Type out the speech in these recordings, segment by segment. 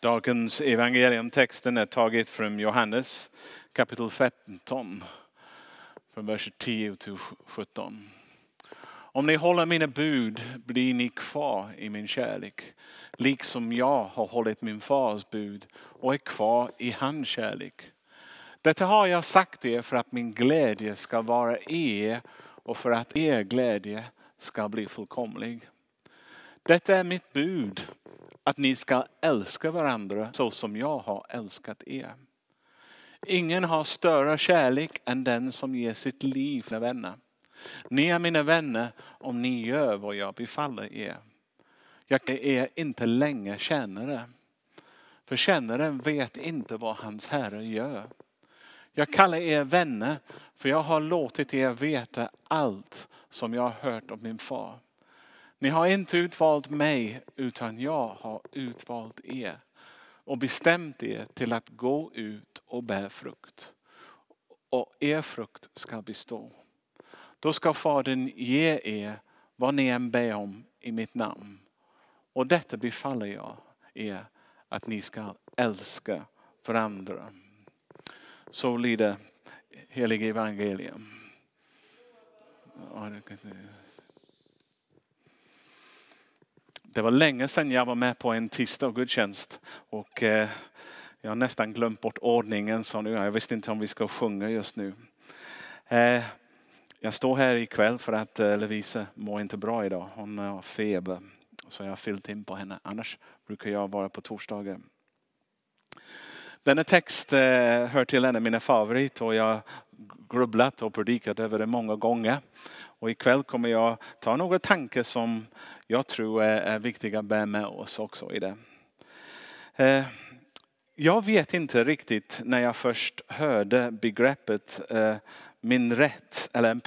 Dagens evangeliumtexten är taget från Johannes kapitel 15. Från vers 10 till 17. Om ni håller mina bud blir ni kvar i min kärlek. Liksom jag har hållit min fars bud och är kvar i hans kärlek. Detta har jag sagt er för att min glädje ska vara er och för att er glädje ska bli fullkomlig. Detta är mitt bud att ni ska älska varandra så som jag har älskat er. Ingen har större kärlek än den som ger sitt liv för vänner. Ni är mina vänner om ni gör vad jag befaller er. Jag är inte längre tjänare. För tjänaren vet inte vad hans herre gör. Jag kallar er vänner för jag har låtit er veta allt som jag har hört om min far. Ni har inte utvalt mig utan jag har utvalt er och bestämt er till att gå ut och bära frukt. Och er frukt ska bestå. Då ska Fadern ge er vad ni än ber om i mitt namn. Och detta befaller jag er att ni ska älska varandra. Så lyder heliga evangelium. Det var länge sedan jag var med på en tisdag gudstjänst och eh, jag har nästan glömt bort ordningen så nu, jag visste inte om vi ska sjunga just nu. Eh, jag står här ikväll för att eh, Lovisa mår inte bra idag. Hon har feber. Så jag har fyllt in på henne. Annars brukar jag vara på torsdagar. Denna text hör till en av mina favoriter och jag har grubblat och predikat över det många gånger. Och ikväll kommer jag ta några tankar som jag tror eh, är viktiga att bära med oss också i det. Eh, jag vet inte riktigt när jag först hörde begreppet eh, min rätt, eller en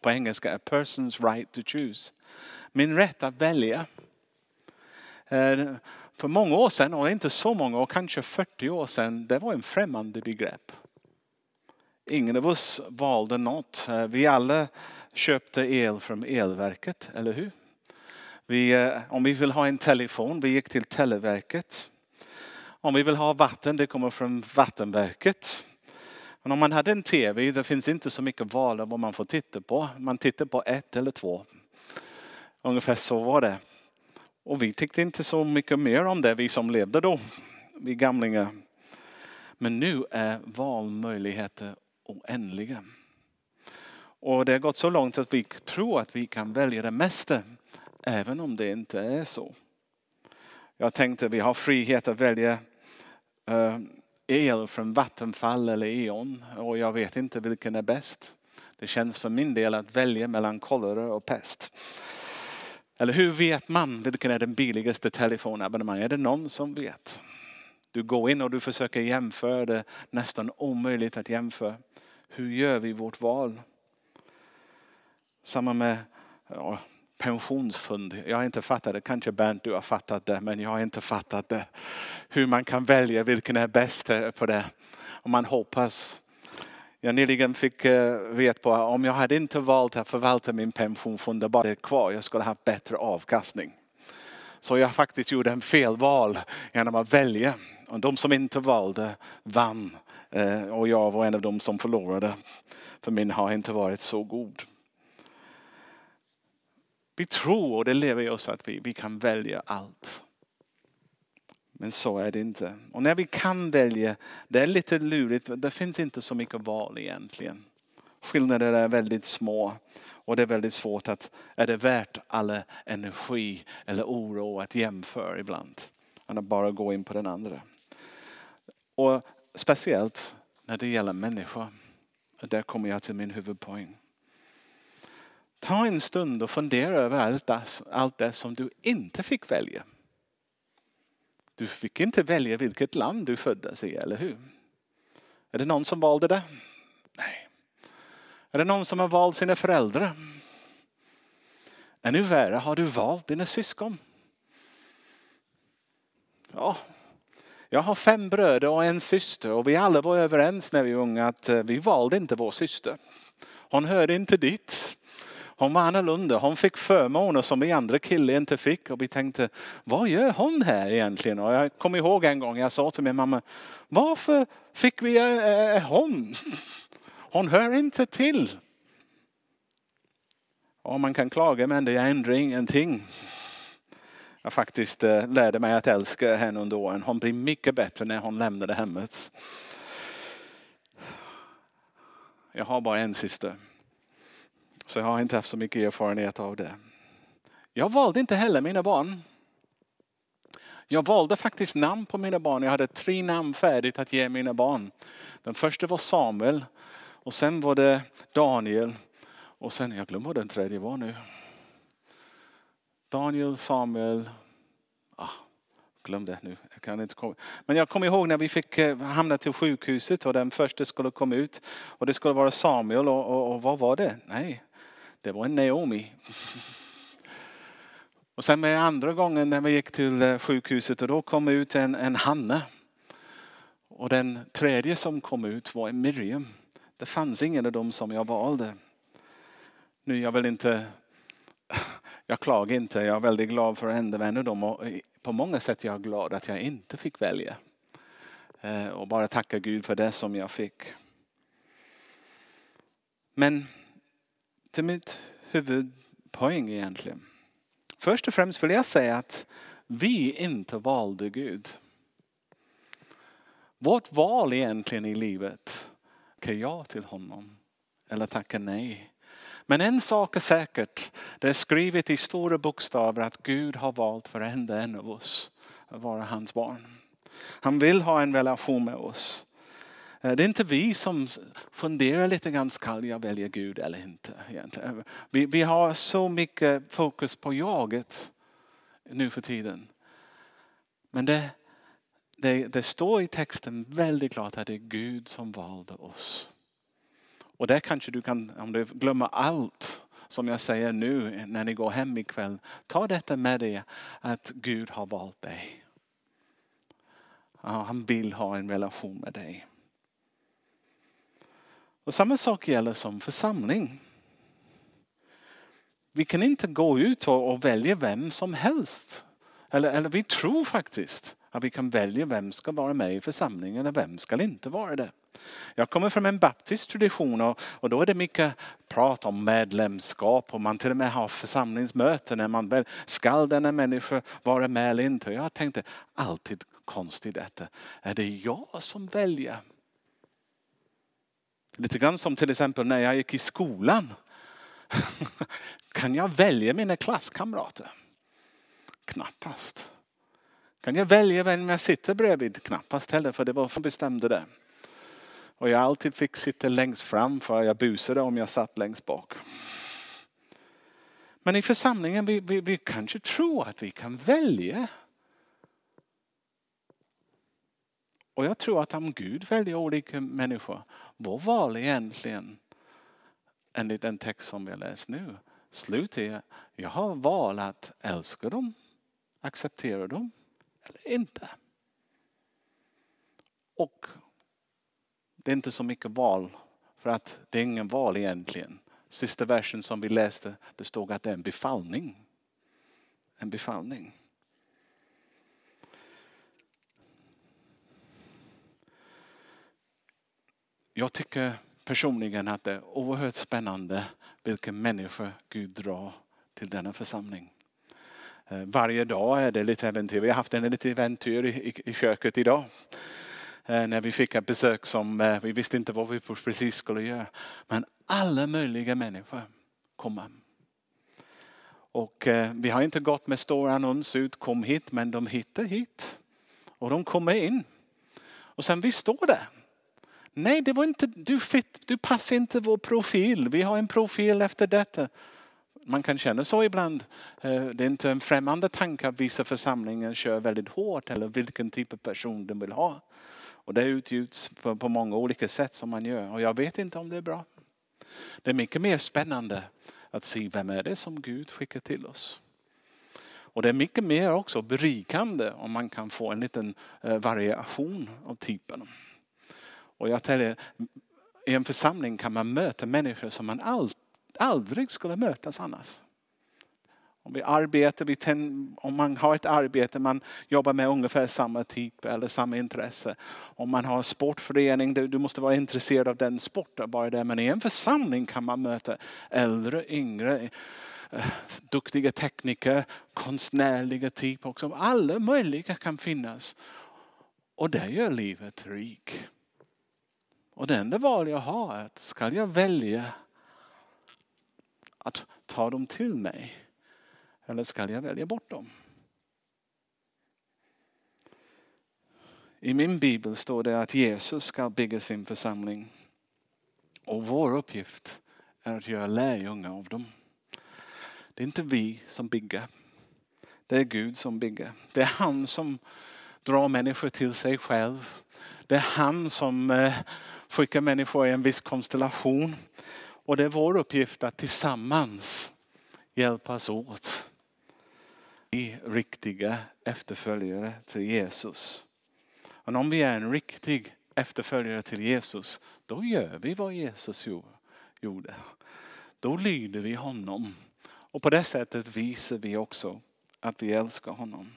på engelska, a person's right to choose. Min rätt att välja. Eh, för många år sedan, och inte så många år, kanske 40 år sedan, det var en främmande begrepp. Ingen av oss valde något. Eh, vi alla köpte el från elverket, eller hur? Vi, eh, om vi vill ha en telefon, vi gick till Televerket. Om vi vill ha vatten, det kommer från Vattenverket. Men om man hade en tv, det finns inte så mycket val av vad man får titta på. Man tittar på ett eller två. Ungefär så var det. Och vi tyckte inte så mycket mer om det, vi som levde då. Vi gamlingar. Men nu är valmöjligheter oändliga. Och det har gått så långt att vi tror att vi kan välja det mesta, även om det inte är så. Jag tänkte vi har frihet att välja eh, el från Vattenfall eller E.ON och jag vet inte vilken är bäst. Det känns för min del att välja mellan kolera och pest. Eller hur vet man vilken är den billigaste telefonabonnemanget? Är det någon som vet? Du går in och du försöker jämföra, det är nästan omöjligt att jämföra. Hur gör vi vårt val? Samma med ja, pensionsfond. Jag har inte fattat det. Kanske Bernt du har fattat det. Men jag har inte fattat det. Hur man kan välja vilken är bäst på det. Och man hoppas. Jag nyligen fick eh, veta på om jag hade inte valt att förvalta min pensionsfond bara kvar. Jag skulle ha bättre avkastning. Så jag faktiskt gjorde en felval genom att välja. Och de som inte valde vann. Eh, och jag var en av de som förlorade. För min har inte varit så god. Vi tror och det lever i oss att vi, vi kan välja allt. Men så är det inte. Och när vi kan välja, det är lite lurigt. Det finns inte så mycket val egentligen. Skillnaderna är väldigt små. Och det är väldigt svårt att, är det värt all energi eller oro att jämföra ibland? Än att bara gå in på den andra. Och speciellt när det gäller människor. där kommer jag till min huvudpoäng. Ta en stund och fundera över allt det, allt det som du inte fick välja. Du fick inte välja vilket land du föddes i, eller hur? Är det någon som valde det? Nej. Är det någon som har valt sina föräldrar? Ännu värre, har du valt dina syskon? Ja, jag har fem bröder och en syster och vi alla var överens när vi var unga att eh, vi valde inte vår syster. Hon hörde inte dit. Hon var annorlunda. Hon fick förmåner som vi andra killar inte fick. Och vi tänkte, vad gör hon här egentligen? Och jag kommer ihåg en gång jag sa till min mamma, varför fick vi äh, hon? Hon hör inte till. Och man kan klaga men det ändrar ingenting. Jag faktiskt äh, lärde mig att älska henne under åren. Hon blir mycket bättre när hon lämnade hemmet. Jag har bara en syster. Så jag har inte haft så mycket erfarenhet av det. Jag valde inte heller mina barn. Jag valde faktiskt namn på mina barn. Jag hade tre namn färdigt att ge mina barn. Den första var Samuel och sen var det Daniel och sen, jag glömmer vad den tredje var nu. Daniel, Samuel, ah, glöm det nu. Jag kan inte komma. Men jag kommer ihåg när vi fick eh, hamna till sjukhuset och den första skulle komma ut. Och det skulle vara Samuel och, och, och vad var det? Nej, det var en Naomi. Och sen med andra gången när vi gick till eh, sjukhuset och då kom ut en, en Hanna. Och den tredje som kom ut var en Miriam. Det fanns ingen av dem som jag valde. Nu jag vill inte, jag klagar inte, jag är väldigt glad för att en av dem. Och på många sätt är jag glad att jag inte fick välja. Eh, och bara tacka Gud för det som jag fick. Men till mitt huvudpoäng egentligen. Först och främst vill jag säga att vi inte valde Gud. Vårt val egentligen i livet, tacka ja till honom eller tacka nej. Men en sak är säkert, det är skrivet i stora bokstäver att Gud har valt varenda en av oss att vara hans barn. Han vill ha en relation med oss. Eh, det är inte vi som funderar lite grann, ska jag välja Gud eller inte? Egentligen. Vi, vi har så mycket fokus på jaget nu för tiden. Men det, det, det står i texten väldigt klart att det är Gud som valde oss. Och där kanske du kan, om du glömmer allt som jag säger nu när ni går hem ikväll. Ta detta med dig att Gud har valt dig. Han vill ha en relation med dig. Och samma sak gäller som församling. Vi kan inte gå ut och välja vem som helst. Eller, eller vi tror faktiskt att vi kan välja vem ska vara med i församlingen och vem ska inte vara det. Jag kommer från en baptist tradition och, och då är det mycket prat om medlemskap och man till och med har församlingsmöten när man väl ska denna människa vara med eller inte. Jag tänkte alltid konstigt detta. Är det jag som väljer? Lite grann som till exempel när jag gick i skolan. Kan jag välja mina klasskamrater? Knappast. Kan jag välja vem jag sitter bredvid? Knappast heller för det var som bestämde det. Och jag alltid fick sitta längst fram för jag busade om jag satt längst bak. Men i församlingen vi, vi, vi kanske tror att vi kan välja. Och jag tror att om Gud väljer olika människor, vår val egentligen enligt den text som vi läst nu, slut är jag har val att älska dem, acceptera dem eller inte. Och det är inte så mycket val för att det är ingen val egentligen. Sista versen som vi läste, det stod att det är en befallning. En befallning. Jag tycker personligen att det är oerhört spännande vilka människor Gud drar till denna församling. Eh, varje dag är det lite äventyr. Vi har haft en liten äventyr i, i köket idag. Eh, när vi fick ett besök som eh, vi visste inte vad vi precis skulle göra. Men alla möjliga människor kommer. Och vi har inte gått med stor annons ut, kom hit, men de hittar hit. Och de kommer in. Och sen vi står där. Nej, det var inte, du, fit, du passar inte vår profil. Vi har en profil efter detta. Man kan känna så ibland. Eh, det är inte en främmande tanke att vissa församlingar kör väldigt hårt eller vilken typ av person de vill ha. Och det utgjuts på många olika sätt som man gör. Och jag vet inte om det är bra. Det är mycket mer spännande att se vem är det som Gud skickar till oss. Och det är mycket mer också berikande om man kan få en liten eh, variation av typen. Och jag tänker, i en församling kan man möta människor som man all, aldrig skulle mötas annars. Om vi arbetar, vi tänd, om man har ett arbete, man jobbar med ungefär samma typ eller samma intresse. Om man har en sportförening, du måste vara intresserad av den sporten bara det. Men i en församling kan man möta äldre, yngre, eh, duktiga tekniker, konstnärliga typer också. Alla möjliga kan finnas. Och det gör livet rikt. Och det enda val jag har är att ska jag välja att ta dem till mig eller ska jag välja bort dem? I min bibel står det att Jesus ska bygga sin församling. Och vår uppgift är att göra lärjungar av dem. Det är inte vi som bygger. Det är Gud som bygger. Det är han som drar människor till sig själv. Det är han som eh, Skicka människor i en viss konstellation. Och det är vår uppgift att tillsammans hjälpas åt bli riktiga efterföljare till Jesus. Och om vi är en riktig efterföljare till Jesus, då gör vi vad Jesus gjorde. Då lyder vi honom. Och på det sättet visar vi också att vi älskar honom.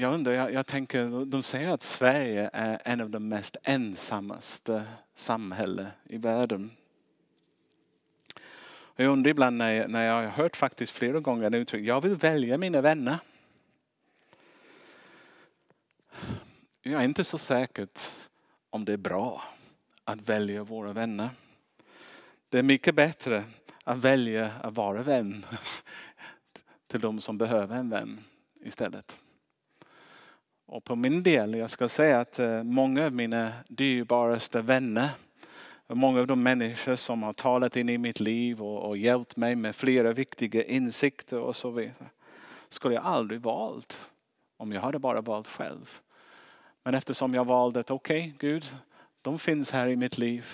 Jag undrar, jag, jag, tänker, de säger att Sverige är en av de mest ensammaste samhällen i världen. Jag undrar ibland när jag, när jag har hört faktiskt flera gånger uttryck, jag vill välja mina vänner. Jag är inte så säker om det är bra att välja våra vänner. Det är mycket bättre att välja att vara vän till de som behöver en vän istället. Och på min del, jag ska säga att eh, många av mina dyrbaraste vänner Många av de människor som har talat in i mitt liv och, och hjälpt mig med flera viktiga insikter och så vidare. Skulle jag aldrig valt om jag hade bara valt själv. Men eftersom jag valde att okej okay, Gud, de finns här i mitt liv.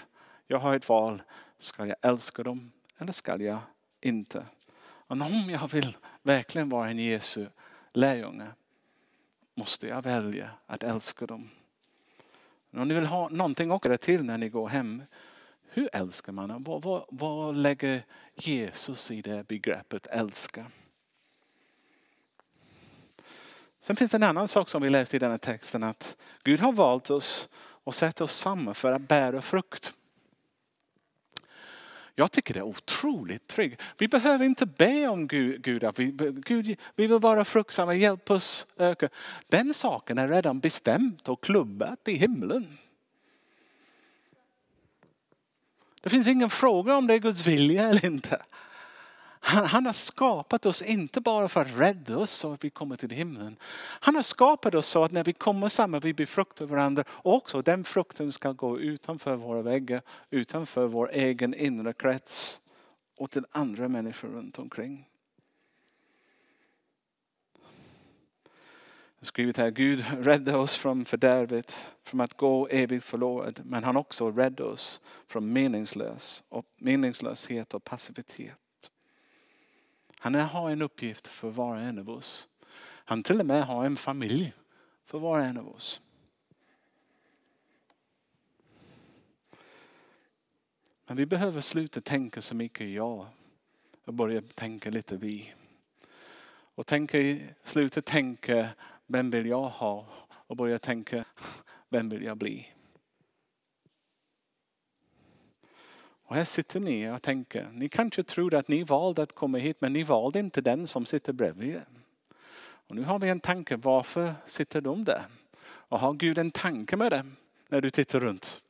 Jag har ett val. Ska jag älska dem eller ska jag inte? Och om jag vill verkligen vara en Jesu lärjunge måste jag välja att älska dem. Om ni vill ha någonting också till när ni går hem. Hur älskar man? Vad, vad, vad lägger Jesus i det begreppet älska? Sen finns det en annan sak som vi läste i den här texten att Gud har valt oss och sett oss samman för att bära frukt. Jag tycker det är otroligt tryggt. Vi behöver inte be om Gud, Gud att vi, Gud, vi vill vara fruktsamma, hjälp oss öka. Den saken är redan bestämt och klubbat i himlen. Det finns ingen fråga om det är Guds vilja eller inte. Han, han, har skapat oss inte bara för att rädda oss så att vi kommer till himlen. Han har skapat oss så att när vi kommer samman vi befruktar varandra och också den frukten ska gå utanför våra väggar, utanför vår egen inre krets och till andra människor runt omkring. skrivit här, Gud rädda oss från fördärvet, från att gå evigt förlorad. Men han också räddade oss från meningslös och meningslöshet och passivitet. Han har en uppgift för var och en av oss. Han till och med har en familj för var och en av oss. Men vi behöver sluta tänka så mycket jag och börja tänka lite vi. Och tänka, sluta tänka vem vill jag ha och börja tänka vem vill jag bli. Och här sitter ni och tänker, ni kanske tror att ni valde att komma hit men ni valde inte den som sitter bredvid. Och nu har vi en tanke, varför sitter de där? Och har Gud en tanke med det när du tittar runt?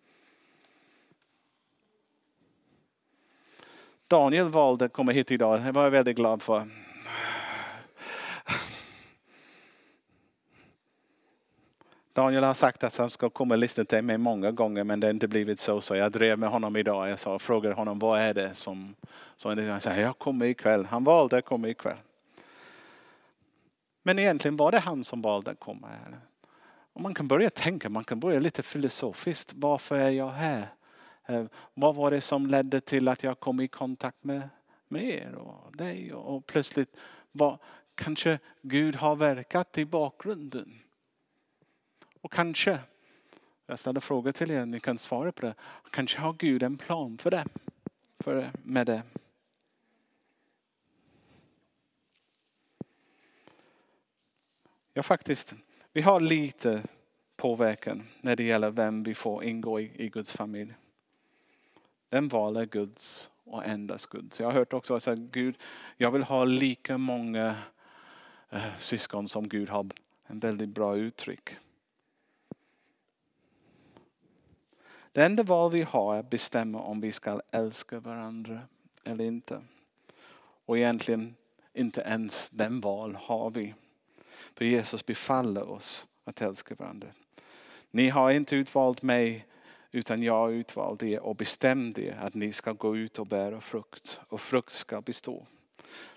Daniel valde att komma hit idag, det var jag väldigt glad för. Daniel har sagt att han ska komma och lyssna till mig många gånger men det har inte blivit så. Så jag drev med honom idag. Jag sa, frågade honom vad är det som... Så han sa, jag kommer ikväll. Han valde att komma ikväll. Men egentligen var det han som valde att komma. Och man kan börja tänka, man kan börja lite filosofiskt. Varför är jag här? Eh, vad var det som ledde till att jag kom i kontakt med, med er och dig? Och plötsligt var, kanske Gud har verkat i bakgrunden. Och kanske Jag ställer frågor till er, ni kan svara på det. Kanske har Gud en plan för det. För, med det. Ja faktiskt, vi har lite påverkan när det gäller vem vi får ingå i, i Guds familj. Den val Guds och endast Guds. Jag har hört också att Gud, jag vill ha lika många eh, syskon som Gud har. En väldigt bra uttryck. Det enda val vi har är att bestämma om vi ska älska varandra eller inte. Och egentligen inte ens den val har vi. För Jesus befaller oss att älska varandra. Ni har inte utvalt mig utan jag har utvalt er och bestämt er att ni ska gå ut och bära frukt och frukt ska bestå.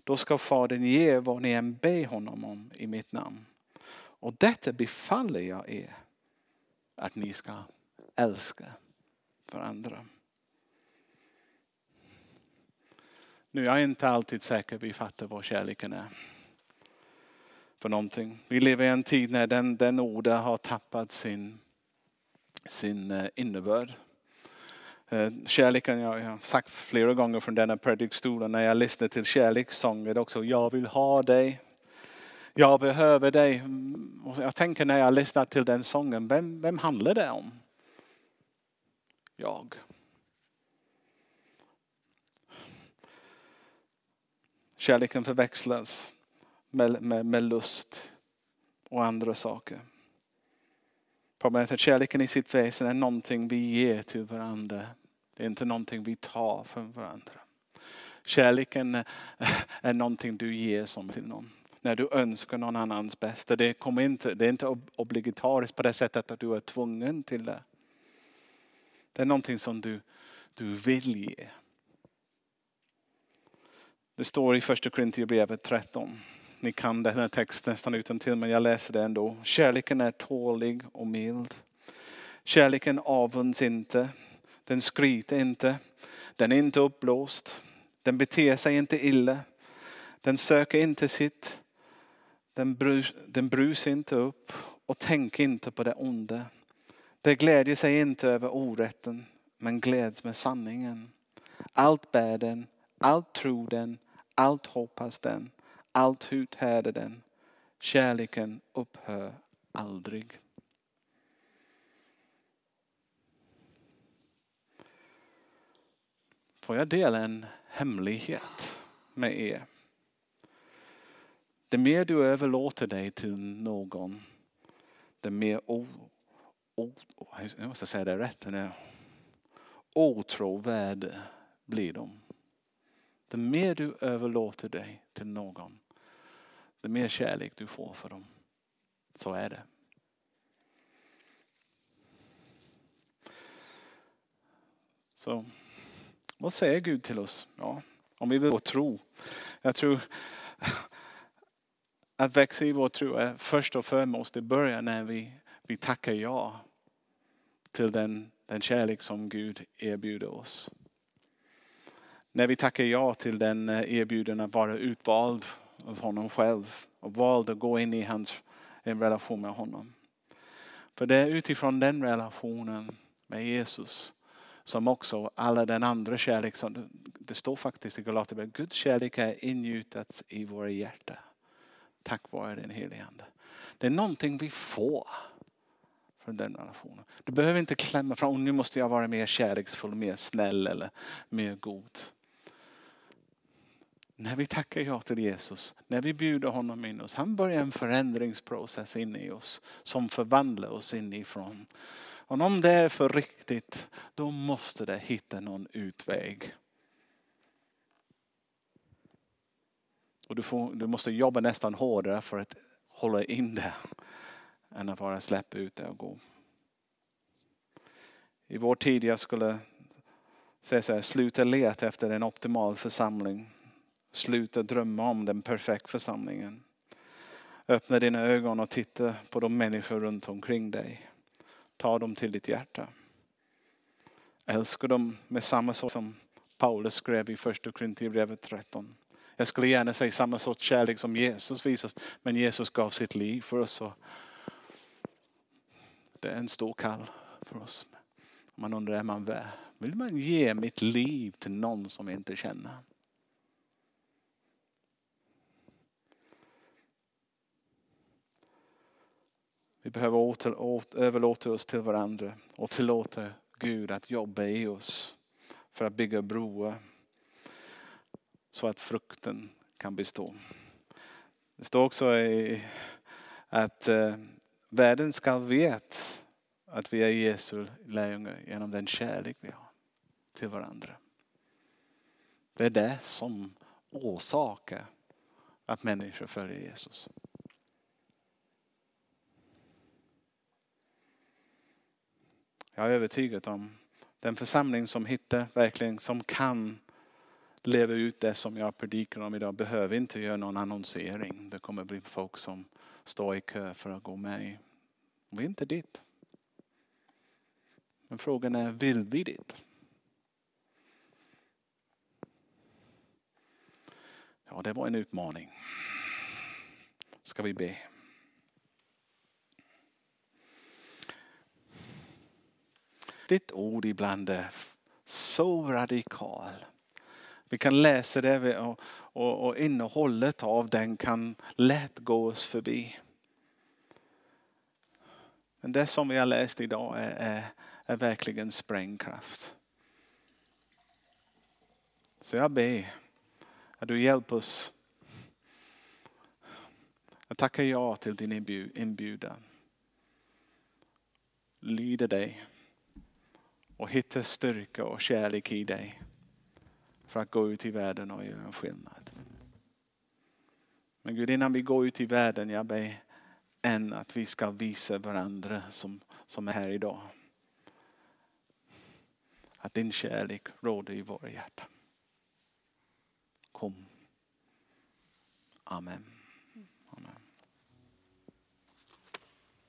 Då ska Fadern ge vad ni än ber honom om i mitt namn. Och detta befaller jag er att ni ska älska varandra. Nu är jag inte alltid säker på att vi fattar vad kärleken är. För någonting. Vi lever i en tid när den, den orden har tappat sin, sin eh, innebörd. Eh, kärleken, jag har sagt flera gånger från denna predikstolen när jag lyssnar till kärlekssånger också. Jag vill ha dig. Jag behöver dig. Mm, jag tänker när jag lyssnar till den sången, vem, vem handlar det om? Jag. Kärleken förväxlas med, med, med lust och andra saker. Problemet är att kärleken i sitt väsen är någonting vi ger till varandra. Det är inte någonting vi tar från varandra. Kärleken är någonting du ger som till någon. När du önskar någon annans bästa. Det, kommer inte, det är inte obligatoriskt på det sättet att du är tvungen till det. Det är någonting som du, du vill ge. Det står i första Korinthierbrevet 13. Ni kan den här texten nästan utan till men jag läser det ändå. Kärleken är tålig och mild. Kärleken avunds inte. Den skryter inte. Den är inte uppblåst. Den beter sig inte illa. Den söker inte sitt. Den, brus, den brusar inte upp och tänker inte på det onda. Det glädjer sig inte över orätten, men gläds med sanningen. Allt bär den, allt tror den, allt hoppas den, allt uthärdar den. Kärleken upphör aldrig. Får jag dela en hemlighet med er? Det mer du överlåter dig till någon, det mer jag måste säga det rätt. Otrovärd blir de. Det mer du överlåter dig till någon, det mer kärlek du får för dem. Så är det. Så vad säger Gud till oss? Ja, om vi vill tro. Jag tror att växa i vår tro är först och främst det börjar när vi, vi tackar ja till den, den kärlek som Gud erbjuder oss. När vi tackar ja till den eh, erbjudan erbjuden att vara utvald av honom själv och vald att gå in i hans, en relation med honom. För det är utifrån den relationen med Jesus som också alla den andra kärlek som det står faktiskt i Galaterbrevet, Guds kärlek är ingjutats i våra hjärtan. Tack vare den helige Ande. Det är någonting vi får för den relationen. Du behöver inte klämma fram, nu måste jag vara mer kärleksfull, mer snäll eller mer god. När vi tackar ja till Jesus, när vi bjuder honom in oss, han börjar en förändringsprocess in i oss som förvandlar oss inifrån. Och om det är för riktigt, då måste det hitta någon utväg. Och du, får, du måste jobba nästan hårdare för att hålla in det än att bara släppa ut det och gå. I vår tid jag skulle säga så här, sluta leta efter en optimal församling. Sluta drömma om den perfekta församlingen. Öppna dina ögon och titta på de människor runt omkring dig. Ta dem till ditt hjärta. Älska dem med samma sak som Paulus skrev i första Korinthierbrevet 13. Jag skulle gärna säga samma sorts kärlek som Jesus visar, men Jesus gav sitt liv för oss. Det är en stor kall för oss. Man undrar, är man, vill man ge mitt liv till någon som inte känner? Vi behöver åter, åter, överlåta oss till varandra och tillåta Gud att jobba i oss för att bygga broar så att frukten kan bestå. Det står också i, att eh, världen ska veta att vi är Jesu lärjungar genom den kärlek vi har till varandra. Det är det som orsakar att människor följer Jesus. Jag är övertygad om den församling som hittar verkligen, som kan leva ut det som jag predikar om idag behöver inte göra någon annonsering. Det kommer bli folk som Stå i kö för att gå med. i. Vi är inte dit. Men frågan är, vill vi dit? Ja, det var en utmaning. Ska vi be? Ditt ord ibland är så radikal. Vi kan läsa det och, och, och innehållet av den kan lätt gå oss förbi. Men det som vi har läst idag är, är, är verkligen sprängkraft. Så jag ber att du hjälper oss Jag tackar ja till din inbjudan. Lyder dig och hittar styrka och kärlek i dig för att gå ut i världen och göra en skillnad. Men Gud, innan vi går ut i världen, jag ber än att vi ska visa varandra som, som är här idag. Att din kärlek råder i våra hjärtan. Kom. Amen.